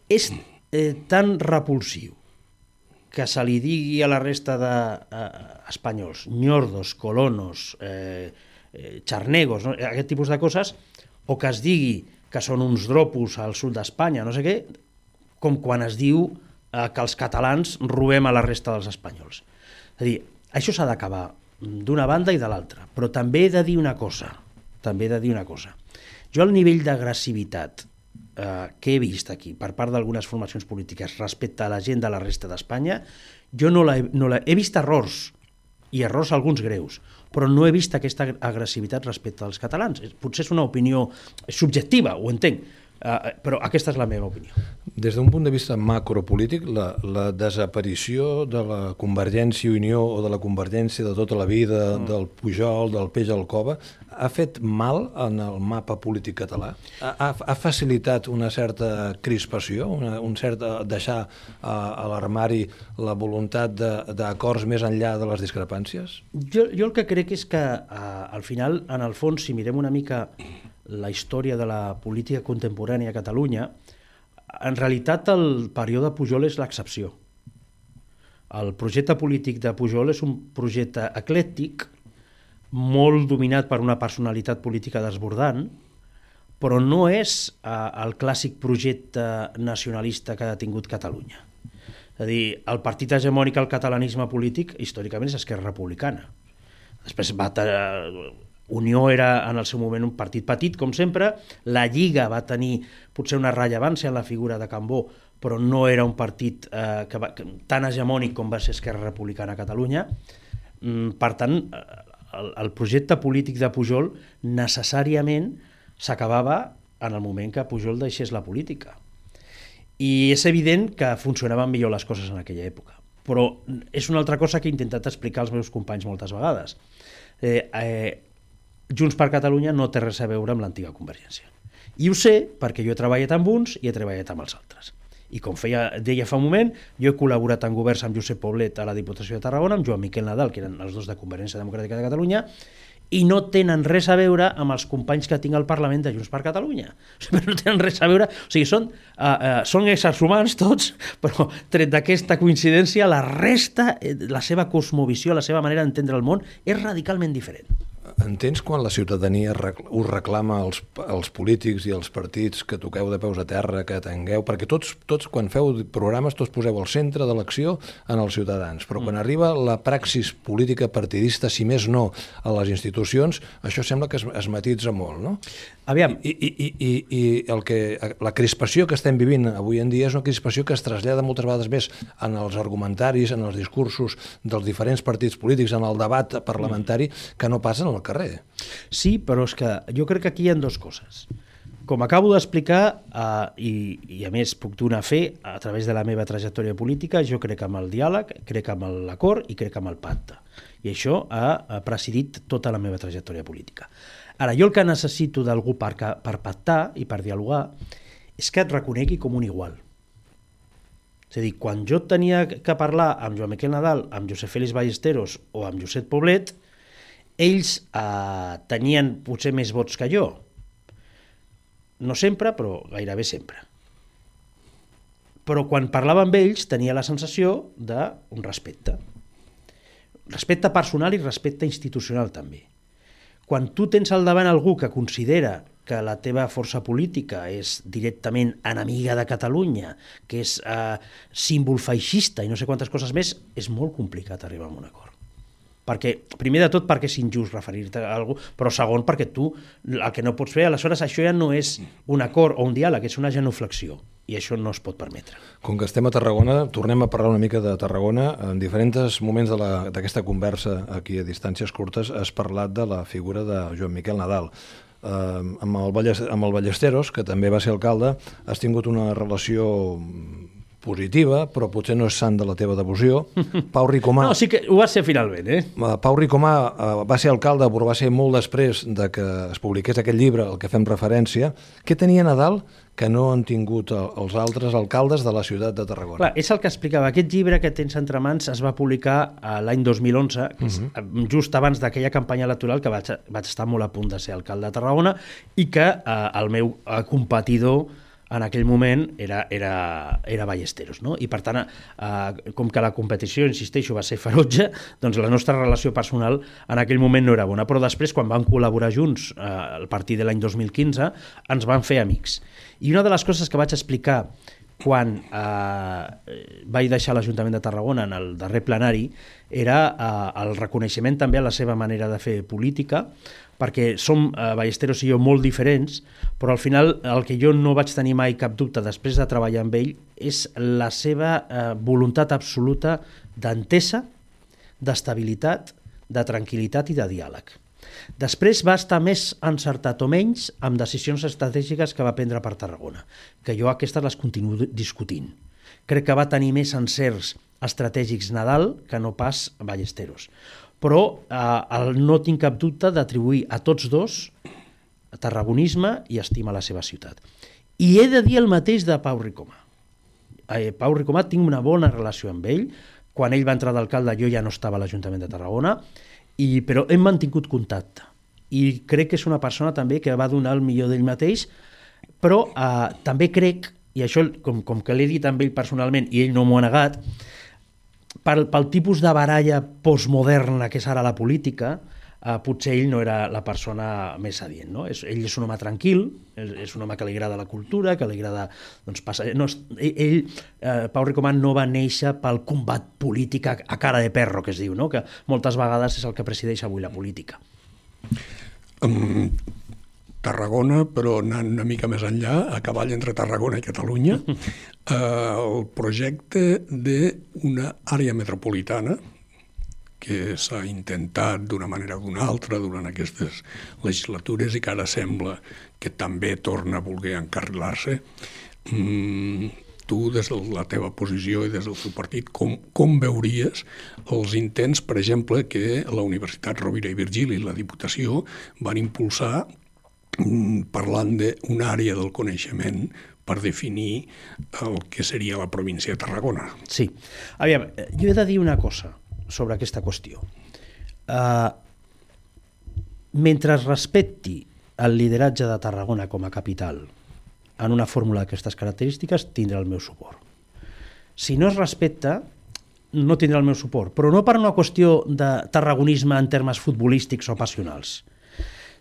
és eh, tan repulsiu que se li digui a la resta d'espanyols, de, eh, ñordos, colonos, eh, eh, charnegos, no? aquest tipus de coses, o que es digui que són uns dropos al sud d'Espanya, no sé què, com quan es diu eh, que els catalans robem a la resta dels espanyols. És a dir, això s'ha d'acabar d'una banda i de l'altra, però també he de dir una cosa, també he de dir una cosa. Jo el nivell d'agressivitat eh, que he vist aquí per part d'algunes formacions polítiques respecte a la gent de la resta d'Espanya, jo no la, no la, he vist errors, i errors alguns greus, però no he vist aquesta agressivitat respecte als catalans. Potser és una opinió subjectiva, ho entenc, Uh, però aquesta és la meva opinió. Des d'un punt de vista macropolític, la, la desaparició de la Convergència i Unió o de la Convergència de tota la vida, mm. del Pujol, del Peix al Cova, ha fet mal en el mapa polític català? Ha, ha, ha facilitat una certa crispació, una, un cert deixar a, a l'armari la voluntat d'acords més enllà de les discrepàncies? Jo, jo el que crec és que uh, al final, en el fons, si mirem una mica la història de la política contemporània a Catalunya, en realitat el període Pujol és l'excepció. El projecte polític de Pujol és un projecte eclèctic, molt dominat per una personalitat política desbordant, però no és eh, el clàssic projecte nacionalista que ha tingut Catalunya. És a dir, el partit hegemònic al catalanisme polític històricament és Esquerra Republicana. Després va Unió era en el seu moment un partit petit, com sempre, la Lliga va tenir potser una rellevància en la figura de Cambó, però no era un partit eh, que va, que, tan hegemònic com va ser Esquerra Republicana a Catalunya. Mm, per tant, el, el projecte polític de Pujol necessàriament s'acabava en el moment que Pujol deixés la política. I és evident que funcionaven millor les coses en aquella època. Però és una altra cosa que he intentat explicar als meus companys moltes vegades. Eh, eh, Junts per Catalunya no té res a veure amb l'antiga Convergència. I ho sé perquè jo he treballat amb uns i he treballat amb els altres. I com feia, deia fa un moment, jo he col·laborat en governs amb Josep Poblet a la Diputació de Tarragona, amb Joan Miquel Nadal, que eren els dos de Convergència Democràtica de Catalunya, i no tenen res a veure amb els companys que tinc al Parlament de Junts per Catalunya. O sigui, no tenen res a veure... O sigui, són, uh, uh, són éssers humans tots, però tret d'aquesta coincidència, la resta, eh, la seva cosmovisió, la seva manera d'entendre el món, és radicalment diferent. Entens quan la ciutadania us reclama als, als polítics i als partits que toqueu de peus a terra, que atengueu, perquè tots, tots quan feu programes, tots poseu al centre de l'acció en els ciutadans, però quan mm. arriba la praxis política partidista, si més no, a les institucions, això sembla que es, es matitza molt, no? Aviam. I, i, i, i, i el que, la crispació que estem vivint avui en dia és una crispació que es trasllada moltes vegades més en els argumentaris, en els discursos dels diferents partits polítics, en el debat parlamentari, que no passa en el carrer. Sí, però és que jo crec que aquí hi ha dues coses. Com acabo d'explicar, eh, i, i a més puc donar fe a través de la meva trajectòria política, jo crec amb el diàleg, crec amb l'acord i crec amb el pacte. I això ha presidit tota la meva trajectòria política. Ara, jo el que necessito d'algú per, per pactar i per dialogar és que et reconegui com un igual. És a dir, quan jo tenia que parlar amb Joan Miquel Nadal, amb Josep Félix Ballesteros o amb Josep Poblet, ells eh, tenien potser més vots que jo. No sempre, però gairebé sempre. Però quan parlava amb ells tenia la sensació d'un respecte. Respecte personal i respecte institucional també. Quan tu tens al davant algú que considera que la teva força política és directament enemiga de Catalunya, que és eh, símbol feixista i no sé quantes coses més, és molt complicat arribar a un acord. Perquè, primer de tot perquè és injust referir-te a algú, però segon perquè tu el que no pots fer, aleshores això ja no és un acord o un diàleg, és una genuflexió i això no es pot permetre. Com que estem a Tarragona, tornem a parlar una mica de Tarragona. En diferents moments d'aquesta conversa aquí a distàncies curtes has parlat de la figura de Joan Miquel Nadal. Eh, amb, el amb el Ballesteros, que també va ser alcalde, has tingut una relació positiva, però potser no és sant de la teva devoció. Pau Ricomà... No, sí que ho va ser finalment, eh? eh Pau Ricomà uh, va ser alcalde, però va ser molt després de que es publiqués aquest llibre al que fem referència. Què tenia Nadal que no han tingut els altres alcaldes de la ciutat de Tarragona? Clar, és el que explicava. Aquest llibre que tens entre mans es va publicar l'any 2011, que és uh -huh. just abans d'aquella campanya electoral que vaig, vaig estar molt a punt de ser alcalde de Tarragona i que uh, el meu competidor en aquell moment era, era, era Ballesteros. No? I per tant, eh, com que la competició, insisteixo, va ser ferotge, doncs la nostra relació personal en aquell moment no era bona. Però després, quan vam col·laborar junts eh, a partir de l'any 2015, ens van fer amics. I una de les coses que vaig explicar quan eh, vaig deixar l'Ajuntament de Tarragona en el darrer plenari era eh, el reconeixement també a la seva manera de fer política, perquè som eh, Ballesteros i jo molt diferents, però al final el que jo no vaig tenir mai cap dubte després de treballar amb ell és la seva eh, voluntat absoluta d'entesa, d'estabilitat, de tranquil·litat i de diàleg. Després va estar més encertat o menys amb decisions estratègiques que va prendre per Tarragona, que jo aquestes les continuo discutint. Crec que va tenir més encerts estratègics Nadal que no pas Ballesteros però eh, el, no tinc cap dubte d'atribuir a tots dos tarragonisme i estima la seva ciutat. I he de dir el mateix de Pau Ricomà. Eh, Pau Ricomà tinc una bona relació amb ell. Quan ell va entrar d'alcalde jo ja no estava a l'Ajuntament de Tarragona, i, però hem mantingut contacte. I crec que és una persona també que va donar el millor d'ell mateix, però eh, també crec, i això com, com que l'he dit amb ell personalment i ell no m'ho ha negat, pel, pel tipus de baralla postmoderna que és ara la política, eh, potser ell no era la persona més adient. No? És, ell és un home tranquil, és, és un home que li agrada la cultura, que li agrada doncs, passar... No, ell, eh, Pau Ricomán, no va néixer pel combat polític a, a cara de perro, que es diu, no? que moltes vegades és el que presideix avui la política. Um, Tarragona, però anant una mica més enllà, a cavall entre Tarragona i Catalunya, eh, el projecte d'una àrea metropolitana que s'ha intentat d'una manera o d'una altra durant aquestes legislatures i que ara sembla que també torna a voler encarrilar-se. Mm, tu, des de la teva posició i des del teu partit, com, com veuries els intents, per exemple, que la Universitat Rovira i Virgili i la Diputació van impulsar parlant d'una àrea del coneixement per definir el que seria la província de Tarragona. Sí. Aviam, jo he de dir una cosa sobre aquesta qüestió. Uh, mentre es respecti el lideratge de Tarragona com a capital en una fórmula d'aquestes característiques, tindrà el meu suport. Si no es respecta, no tindrà el meu suport, però no per una qüestió de tarragonisme en termes futbolístics o passionals,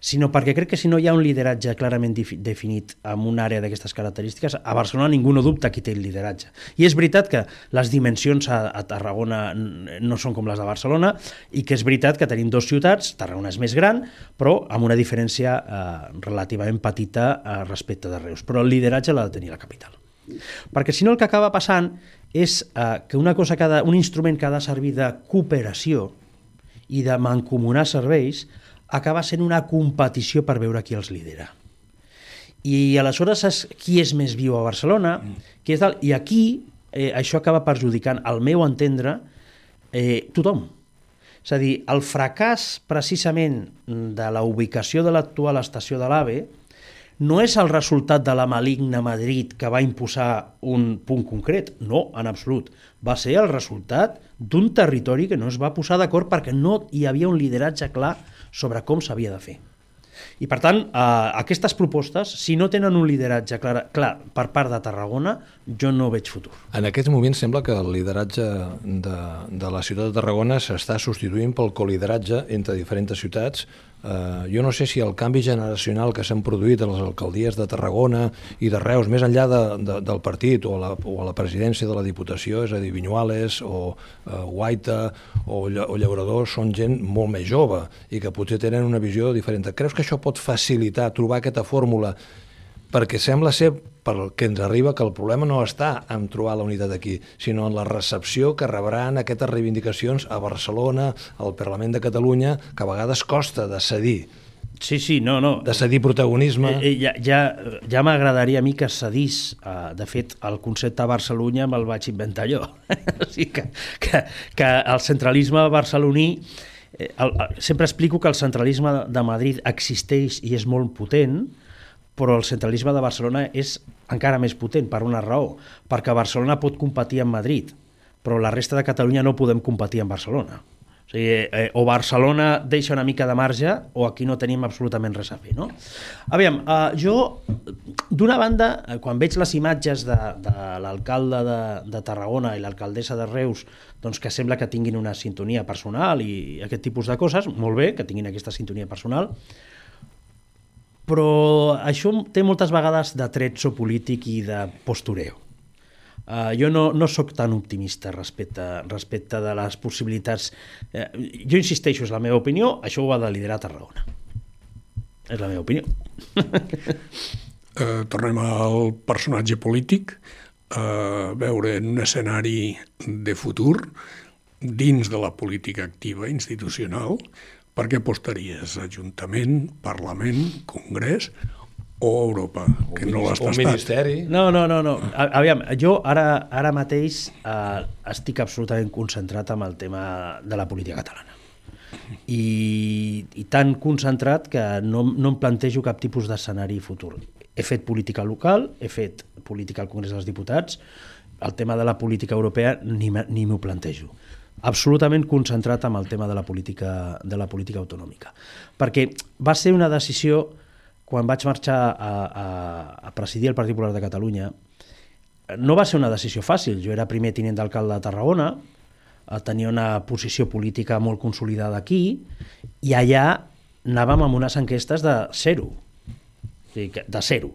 sinó perquè crec que si no hi ha un lideratge clarament definit en una àrea d'aquestes característiques, a Barcelona ningú no dubta qui té el lideratge. I és veritat que les dimensions a, a Tarragona no són com les de Barcelona i que és veritat que tenim dues ciutats, Tarragona és més gran, però amb una diferència eh, relativament petita eh, respecte de Reus. Però el lideratge l'ha de tenir la capital. Perquè si no el que acaba passant és eh, que una cosa que ha de, un instrument que ha de servir de cooperació i de mancomunar serveis acaba sent una competició per veure qui els lidera. I aleshores és qui és més viu a Barcelona, mm. qui és dalt, i aquí eh, això acaba perjudicant, al meu entendre, eh, tothom. És a dir, el fracàs precisament de la ubicació de l'actual estació de l'AVE no és el resultat de la maligna Madrid que va imposar un punt concret, no, en absolut. Va ser el resultat d'un territori que no es va posar d'acord perquè no hi havia un lideratge clar sobre com s'havia de fer. I per tant, eh, aquestes propostes, si no tenen un lideratge clar, clar per part de Tarragona, jo no veig futur. En aquests moments sembla que el lideratge de, de la ciutat de Tarragona s'està substituint pel colideratge entre diferents ciutats Eh, jo no sé si el canvi generacional que s'han produït a les alcaldies de Tarragona i de Reus, més enllà de, de, del partit o a, la, o a la presidència de la Diputació, és a dir, Vinyuales o eh, Guaita o, o Llaurador, són gent molt més jove i que potser tenen una visió diferent. Creus que això pot facilitar trobar aquesta fórmula perquè sembla ser, pel que ens arriba, que el problema no està en trobar la unitat aquí, sinó en la recepció que rebran aquestes reivindicacions a Barcelona, al Parlament de Catalunya, que a vegades costa de cedir. Sí, sí, no, no. De cedir protagonisme. Eh, eh, ja ja, ja m'agradaria a mi que cedís. Eh, de fet, el concepte Barcelunya me'l vaig inventar jo. o sigui que, que, que el centralisme barceloní... Eh, el, el, sempre explico que el centralisme de Madrid existeix i és molt potent, però el centralisme de Barcelona és encara més potent per una raó, perquè Barcelona pot competir amb Madrid, però la resta de Catalunya no podem competir amb Barcelona. O sigui, eh, o Barcelona deixa una mica de marge o aquí no tenim absolutament res a fer, no? Aviam, eh, jo, d'una banda, eh, quan veig les imatges de, de l'alcalde de, de Tarragona i l'alcaldessa de Reus, doncs que sembla que tinguin una sintonia personal i aquest tipus de coses, molt bé que tinguin aquesta sintonia personal, però això té moltes vegades de tretzo polític i de postureo. Uh, jo no, no sóc tan optimista respecte, respecte de les possibilitats. Uh, jo insisteixo, és la meva opinió, això ho ha de liderar Tarragona. És la meva opinió. uh, tornem al personatge polític, a veure en un escenari de futur dins de la política activa institucional, per què apostaries? Ajuntament, Parlament, Congrés o Europa, que no l'has tastat? Ministeri. No, no, no. no. Aviam, jo ara, ara mateix eh, estic absolutament concentrat amb el tema de la política catalana. I, i tan concentrat que no, no em plantejo cap tipus d'escenari futur. He fet política local, he fet política al Congrés dels Diputats, el tema de la política europea ni, ni m'ho plantejo absolutament concentrat amb el tema de la política, de la política autonòmica. Perquè va ser una decisió, quan vaig marxar a, a, a presidir el Partit Popular de Catalunya, no va ser una decisió fàcil. Jo era primer tinent d'alcalde de Tarragona, eh, tenia una posició política molt consolidada aquí, i allà anàvem amb unes enquestes de zero, de zero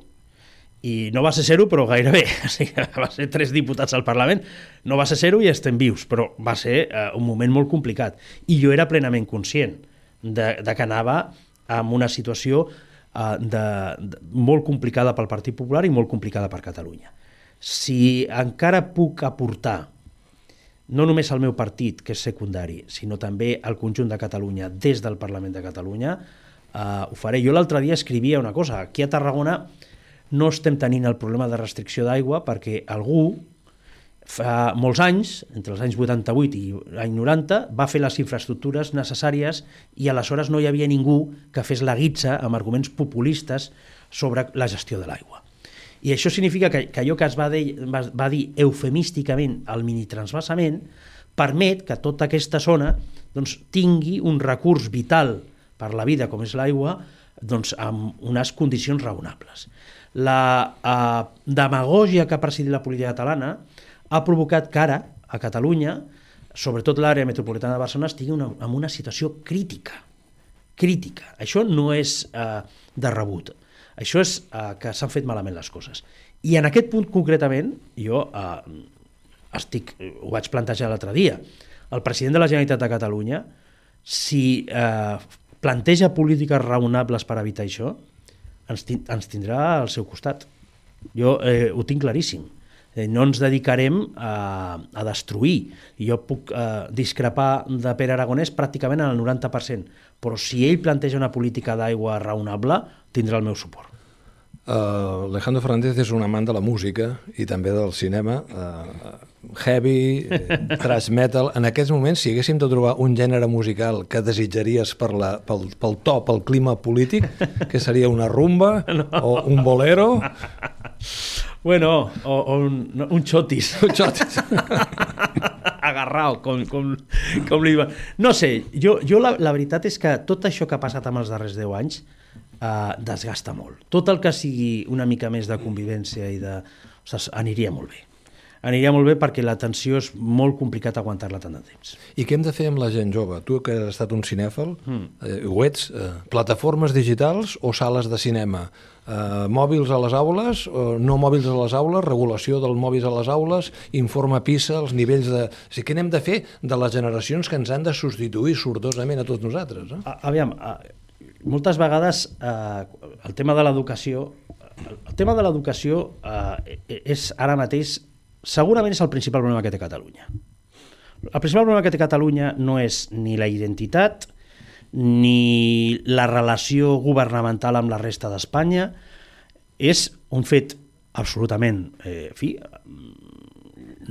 i no va ser zero, però gairebé. O sigui, va ser tres diputats al Parlament. No va ser zero i estem vius, però va ser uh, un moment molt complicat. I jo era plenament conscient de, de que anava amb una situació uh, de, de, molt complicada pel Partit Popular i molt complicada per Catalunya. Si encara puc aportar no només al meu partit, que és secundari, sinó també al conjunt de Catalunya des del Parlament de Catalunya, uh, ho faré. Jo l'altre dia escrivia una cosa. Aquí a Tarragona no estem tenint el problema de restricció d'aigua perquè algú fa molts anys, entre els anys 88 i l'any 90, va fer les infraestructures necessàries i aleshores no hi havia ningú que fes la guitza amb arguments populistes sobre la gestió de l'aigua. I això significa que, que allò que es va, de, va, va dir eufemísticament el minitransvasament permet que tota aquesta zona doncs, tingui un recurs vital per la vida com és l'aigua doncs, amb unes condicions raonables la eh, demagògia que ha presidit la política catalana ha provocat que ara, a Catalunya, sobretot l'àrea metropolitana de Barcelona, estigui una, en una situació crítica. Crítica. Això no és eh, de rebut. Això és eh, que s'han fet malament les coses. I en aquest punt concretament, jo eh, estic, ho vaig plantejar l'altre dia, el president de la Generalitat de Catalunya, si eh, planteja polítiques raonables per evitar això, ens, ens tindrà al seu costat. Jo eh, ho tinc claríssim. Eh, no ens dedicarem a, a destruir. Jo puc eh, discrepar de Pere Aragonès pràcticament en el 90%, però si ell planteja una política d'aigua raonable, tindrà el meu suport. Uh, Alejandro Fernández és un amant de la música i també del cinema, uh, heavy, eh, thrash metal. En aquests moments, si haguéssim de trobar un gènere musical que desitjaries per la, pel, pel to, pel clima polític, que seria una rumba no. o un bolero? Bueno, o, o un, no, un xotis. Un xotis. Agarrao, com, com, com li va... No sé, jo, jo la, la veritat és que tot això que ha passat amb els darrers 10 anys eh, desgasta molt. Tot el que sigui una mica més de convivència i de... Ostres, aniria molt bé. aniria molt bé perquè la tensió és molt complicat aguantar-la tant de temps. I què hem de fer amb la gent jove? Tu que has estat un cinèfal, mm. eh, ho ets, eh, plataformes digitals o sales de cinema? Eh, mòbils a les aules, eh, no mòbils a les aules, regulació dels mòbils a les aules, informe PISA, els nivells de... O sigui, què n'hem de fer de les generacions que ens han de substituir sordosament a tots nosaltres? Eh? Aviam, moltes vegades eh, el tema de l'educació el tema de l'educació eh, és ara mateix segurament és el principal problema que té Catalunya. El principal problema que té Catalunya no és ni la identitat ni la relació governamental amb la resta d'Espanya, és un fet absolutament eh, fi,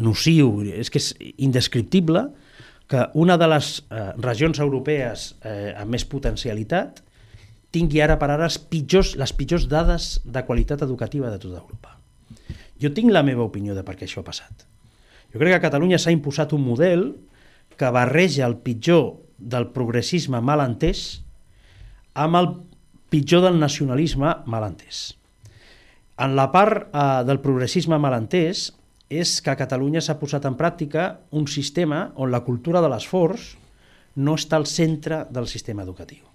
nociu, és que és indescriptible que una de les eh, regions europees eh, amb més potencialitat tingui ara per ara les pitjors, les pitjors dades de qualitat educativa de tota Europa. Jo tinc la meva opinió de per què això ha passat. Jo crec que a Catalunya s'ha imposat un model que barreja el pitjor del progressisme mal entès amb el pitjor del nacionalisme mal entès. En la part eh, del progressisme mal entès és que a Catalunya s'ha posat en pràctica un sistema on la cultura de l'esforç no està al centre del sistema educatiu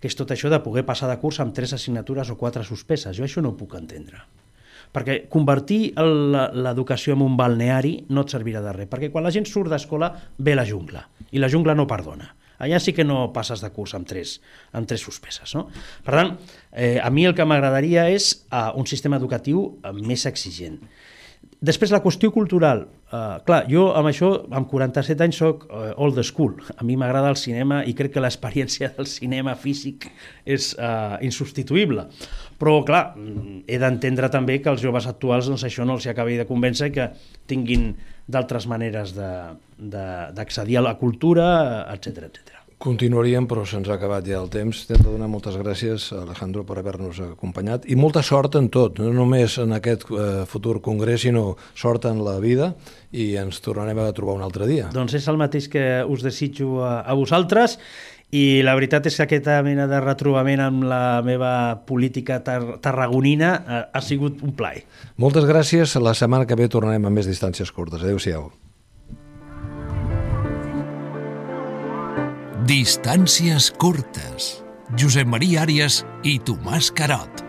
que és tot això de poder passar de curs amb tres assignatures o quatre suspeses. Jo això no ho puc entendre. Perquè convertir l'educació en un balneari no et servirà de res, perquè quan la gent surt d'escola ve la jungla, i la jungla no perdona. Allà sí que no passes de curs amb tres, amb tres suspeses. No? Per tant, eh, a mi el que m'agradaria és uh, un sistema educatiu uh, més exigent. Després, la qüestió cultural. Uh, clar, jo amb això, amb 47 anys, soc uh, old school. A mi m'agrada el cinema i crec que l'experiència del cinema físic és uh, insubstituïble. Però, clar, he d'entendre també que els joves actuals doncs, això no els acabi de convèncer que tinguin d'altres maneres d'accedir a la cultura, etc etc. Continuaríem, però se'ns ha acabat ja el temps. T'hem de donar moltes gràcies, Alejandro, per haver-nos acompanyat i molta sort en tot, no només en aquest eh, futur congrés, sinó sort en la vida i ens tornarem a trobar un altre dia. Doncs és el mateix que us desitjo a, a vosaltres i la veritat és que aquesta mena de retrobament amb la meva política tar tarragonina ha, ha sigut un plaer. Moltes gràcies. La setmana que ve tornarem a més distàncies curtes. Adéu-siau. Distàncies curtes. Josep Maria Àrias i Tomàs Carot.